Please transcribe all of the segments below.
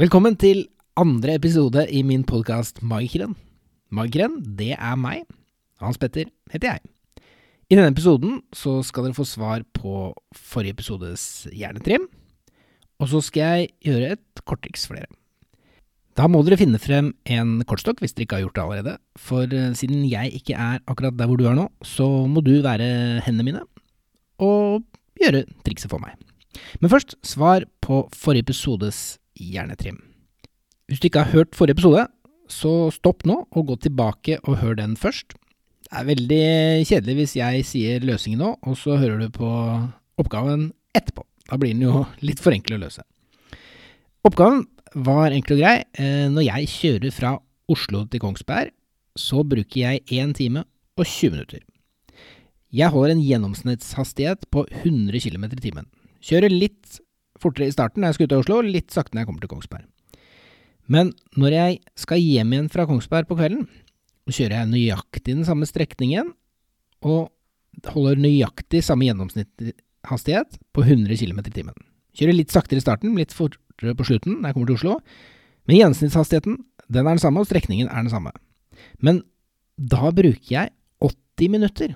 Velkommen til andre episode i min podkast Magikeren. Magikeren, det er meg. Hans Petter heter jeg. I denne episoden så skal dere få svar på forrige episodes hjernetrim, og så skal jeg gjøre et korttriks for dere. Da må dere finne frem en kortstokk hvis dere ikke har gjort det allerede, for eh, siden jeg ikke er akkurat der hvor du er nå, så må du være hendene mine og gjøre trikset for meg. Men først, svar på forrige episodes hjernetrim. Hvis du ikke har hørt forrige episode, så stopp nå og gå tilbake og hør den først. Det er veldig kjedelig hvis jeg sier løsningen nå, og så hører du på oppgaven etterpå. Da blir den jo litt for enkel å løse. Oppgaven var enkel og grei. Eh, Når jeg kjører fra Oslo til Kongsberg, så bruker jeg 1 time og 20 minutter. Jeg holder en gjennomsnittshastighet på 100 km i timen. Kjører litt fortere i starten når jeg skal ut av Oslo, litt sakte når jeg kommer til Kongsberg. Men når jeg skal hjem igjen fra Kongsberg på kvelden, kjører jeg nøyaktig den samme strekningen, og holder nøyaktig samme gjennomsnittshastighet på 100 km i timen. Kjører litt saktere i starten, litt fortere på slutten når jeg kommer til Oslo, men gjennomsnittshastigheten den er den samme, og strekningen er den samme. Men da bruker jeg 80 minutter.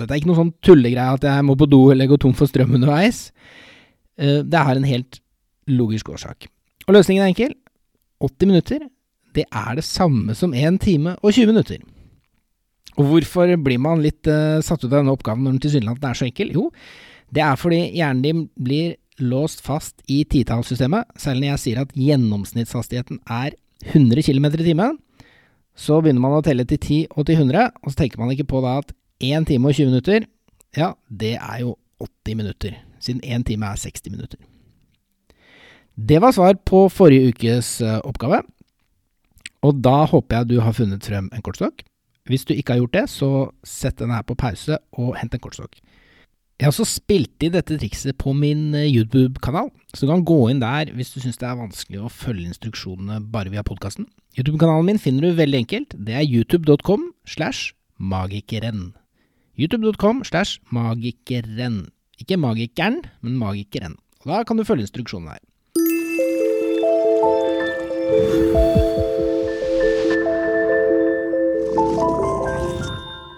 Dette er ikke noe sånn tullegreie at jeg må på do eller gå tom for strøm underveis. Eh, Det har en helt logisk årsak. Og løsningen er enkel. 80 minutter, det er det samme som 1 time og 20 minutter. Og hvorfor blir man litt uh, satt ut av denne oppgaven når den tilsynelatende er så enkel? Jo, det er fordi hjernen din blir låst fast i titallssystemet, Selv når jeg sier at gjennomsnittshastigheten er 100 km i timen. Så begynner man å telle til 10 og til 100, og så tenker man ikke på da at 1 time og 20 minutter, ja, det er jo 80 minutter, siden 1 time er 60 minutter. Det var svar på forrige ukes eh, oppgave, og da håper jeg du har funnet frem en kortstokk. Hvis du ikke har gjort det, så sett den her på pause og hent en kortstokk. Jeg har også spilt i dette trikset på min eh, YouTube-kanal, så du kan gå inn der hvis du syns det er vanskelig å følge instruksjonene bare via podkasten. YouTube-kanalen min finner du veldig enkelt. Det er youtube.com slash magikeren. youtube.com slash magikeren. Ikke magikeren, men magikeren. Og da kan du følge instruksjonene her.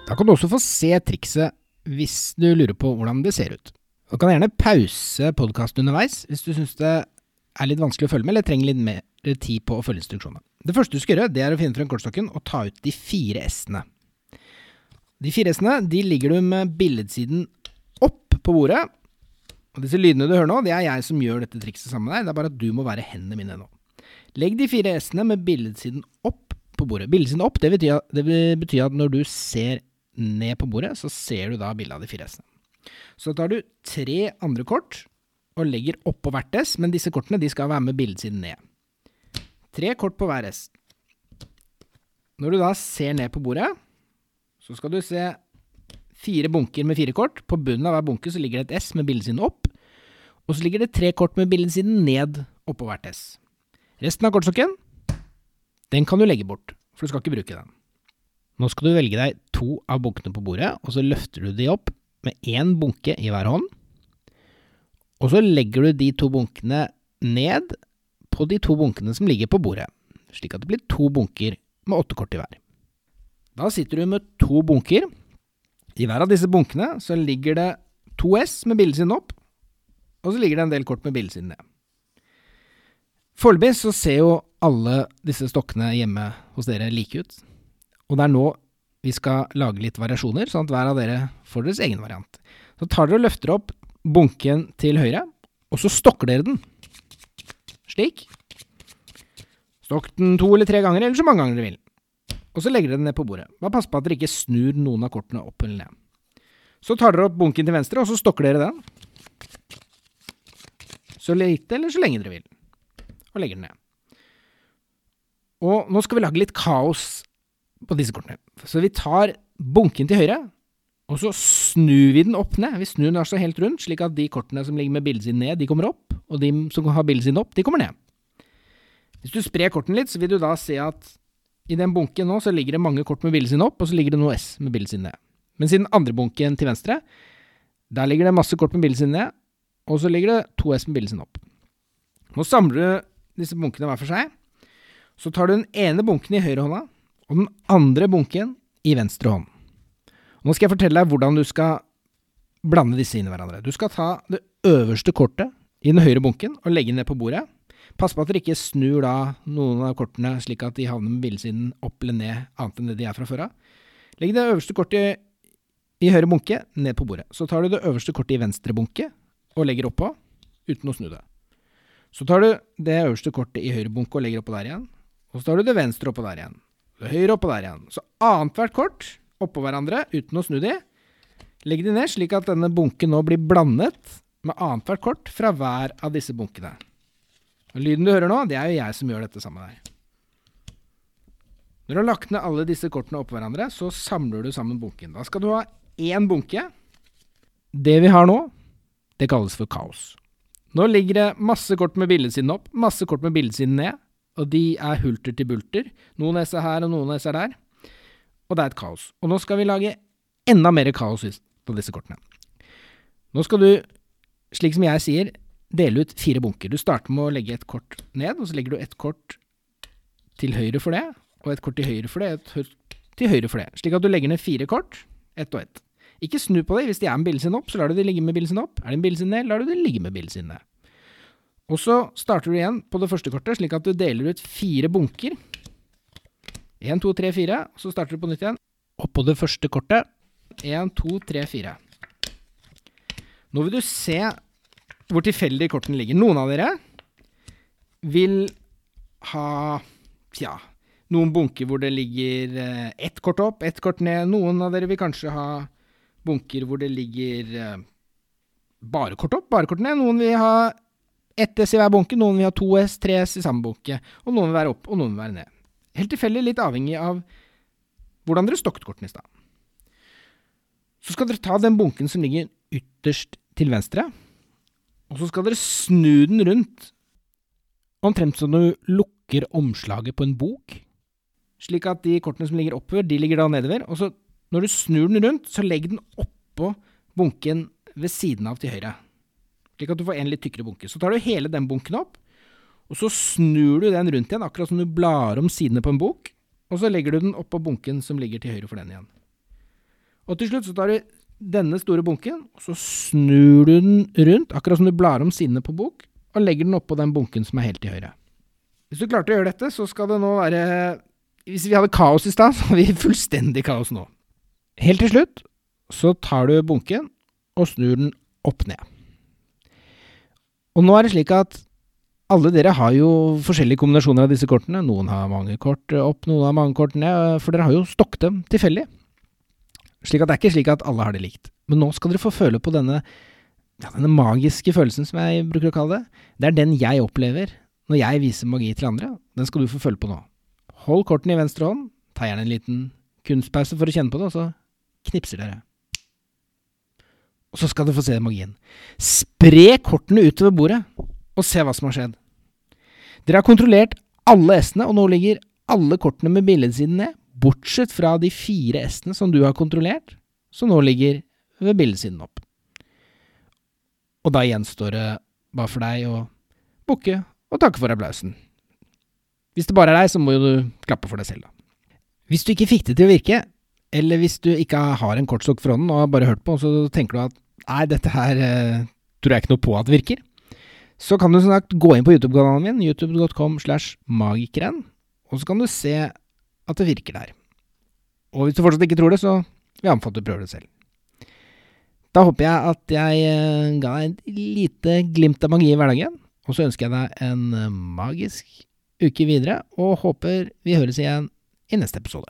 Da kan du også få se trikset hvis du lurer på hvordan det ser ut. Du kan gjerne pause podkasten underveis hvis du syns det er litt vanskelig å følge med, eller trenger litt mer tid på å følge instruksjonene. Det første du skal gjøre, det er å finne frem kortstokken og ta ut de fire S-ene. De fire S-ene de ligger du med billedsiden opp på bordet. Og disse lydene du hører nå, det er jeg som gjør dette trikset sammen med deg. Det er bare at du må være hendene mine nå. Legg de fire S-ene med billedsiden opp på bordet. Billedsiden opp, det betyr, det betyr at når du ser ned på bordet, så ser du da bildet av de fire S-ene. Så tar du tre andre kort og legger oppå hvert S, men disse kortene de skal være med billedsiden ned. Tre kort på hver S. Når du da ser ned på bordet, så skal du se fire bunker med fire kort. På bunnen av hver bunke så ligger det et S med bildesiden opp, og så ligger det tre kort med bildesiden ned oppå hvert S. Resten av kortstokken, den kan du legge bort, for du skal ikke bruke den. Nå skal du velge deg to av bunkene på bordet, og så løfter du de opp med én bunke i hver hånd. Og så legger du de to bunkene ned på de to bunkene som ligger på bordet, slik at det blir to bunker med åtte kort i hver. Da sitter du med to bunker. I hver av disse bunkene så ligger det to S med bildesiden opp, og så ligger det en del kort med bildesiden ned. Foreløpig så ser jo alle disse stokkene hjemme hos dere like ut, og det er nå vi skal lage litt variasjoner, sånn at hver av dere får deres egen variant. Så tar dere og løfter opp bunken til høyre, og så stokker dere den. Slik. Stokk den to eller tre ganger, eller så mange ganger dere vil. Og så legger dere den ned på bordet. Bare pass på at dere ikke snur noen av kortene opp eller ned. Så tar dere opp bunken til venstre, og så stokker dere den. Så lite eller så lenge dere vil. Og legger den ned. Og nå skal vi lage litt kaos på disse kortene. Så vi tar bunken til høyre, og så snur vi den opp ned. Vi snur den altså helt rundt, slik at de kortene som ligger med bildet sitt ned, de kommer opp, og de som har bildet sitt opp, de kommer ned. Hvis du sprer kortene litt, så vil du da se at i den bunken nå så ligger det mange kort med bildesiden opp, og så ligger det noe S med bildesiden ned. Mens i den andre bunken til venstre, der ligger det masse kort med bildesiden ned, og så ligger det to S med bildesiden opp. Nå samler du disse bunkene hver for seg. Så tar du den ene bunken i høyre hånda, og den andre bunken i venstre hånd. Nå skal jeg fortelle deg hvordan du skal blande disse inn i hverandre. Du skal ta det øverste kortet i den høyre bunken og legge ned på bordet. Pass på at dere ikke snur da noen av kortene slik at de havner med bilsiden opp eller ned, annet enn det de er fra før av. Legg det øverste kortet i høyre bunke ned på bordet. Så tar du det øverste kortet i venstre bunke og legger oppå, uten å snu det. Så tar du det øverste kortet i høyre bunke og legger oppå der igjen. Og så tar du det venstre oppå der igjen. Det høyre oppå der igjen. Så annethvert kort oppå hverandre uten å snu de. Legg de ned slik at denne bunken nå blir blandet med annethvert kort fra hver av disse bunkene. Lyden du hører nå, det er jo jeg som gjør dette sammen med deg. Når du har lagt ned alle disse kortene oppå hverandre, så samler du sammen bunken. Da skal du ha én bunke. Det vi har nå, det kalles for kaos. Nå ligger det masse kort med bildesiden opp, masse kort med bildesiden ned, og de er hulter til bulter. Noen av disse her, og noen av disse der. Og det er et kaos. Og nå skal vi lage enda mer kaos på disse kortene. Nå skal du, slik som jeg sier, dele ut fire bunker. Du starter med å legge et kort ned, og så legger du et kort til høyre for det, og et kort til høyre for det, et kort til høyre for det. Slik at du legger ned fire kort, ett og ett. Ikke snu på dem. Hvis de er med bildet sin opp, så lar du de ligge med bildet sin opp. Er det en bildet sin ned, lar du de ligge med bildet sin ned. Og så starter du igjen på det første kortet, slik at du deler ut fire bunker. Én, to, tre, fire. Så starter du på nytt igjen. Og på det første kortet. Én, to, tre, fire. Nå vil du se hvor tilfeldig kortene ligger. Noen av dere vil ha Tja, noen bunker hvor det ligger eh, ett kort opp, ett kort ned. Noen av dere vil kanskje ha bunker hvor det ligger eh, bare kort opp, bare kort ned. Noen vil ha ett S i hver bunke, noen vil ha to S, tre S i samme bunke. Og noen vil være opp, og noen vil være ned. Helt tilfeldig, litt avhengig av hvordan dere stokket kortene i stad. Så skal dere ta den bunken som ligger ytterst til venstre, og så skal dere snu den rundt, omtrent som du lukker omslaget på en bok, slik at de kortene som ligger oppover, de ligger da nedover, og så når du snur den rundt, så legg den oppå bunken ved siden av til høyre, slik at du får en litt tykkere bunke. Så tar du hele den bunken opp, og så snur du den rundt igjen, akkurat som du blar om sidene på en bok, og så legger du den oppå bunken som ligger til høyre for den igjen. Og til slutt så tar du denne store bunken, så snur du den rundt, akkurat som du blar om sidene på bok, og legger den oppå den bunken som er helt til høyre. Hvis du klarte å gjøre dette, så skal det nå være Hvis vi hadde kaos i stad, så har vi fullstendig kaos nå. Helt til slutt så tar du bunken og snur den opp ned. Og nå er det slik at alle dere har jo forskjellige kombinasjoner av disse kortene. Noen har mange kort opp, noen har mange kort ned, for dere har jo stokket dem tilfeldig. Slik at det er ikke slik at alle har det likt. Men nå skal dere få føle på denne, ja, denne magiske følelsen, som jeg bruker å kalle det. Det er den jeg opplever når jeg viser magi til andre. Den skal du få føle på nå. Hold kortene i venstre hånd, ta gjerne en liten kunstpause for å kjenne på det, og så knipser dere. Og så skal dere få se magien. Spre kortene utover bordet, og se hva som har skjedd. Dere har kontrollert alle S-ene, og nå ligger alle kortene med billedsiden ned, bortsett fra de fire S-ene som du har kontrollert, som nå ligger ved bildesiden opp. Og da gjenstår det bare for deg å bukke og takke for applausen. Hvis det bare er deg, så må jo du klappe for deg selv, da. Hvis du ikke fikk det til å virke, eller hvis du ikke har en kortstokk for hånden og har bare hørt på, og så tenker du at nei, dette her eh, tror jeg ikke noe på at virker, så kan du sagt gå inn på YouTube-kanalen min, youtube.com slash magikeren, og så kan du se at det virker der. Og hvis du fortsatt ikke tror det, så vil jeg anbefale at du prøver det selv. Da håper jeg at jeg eh, ga et lite glimt av magi i hverdagen, og så ønsker jeg deg en eh, magisk uke videre, og håper vi høres igjen i neste episode.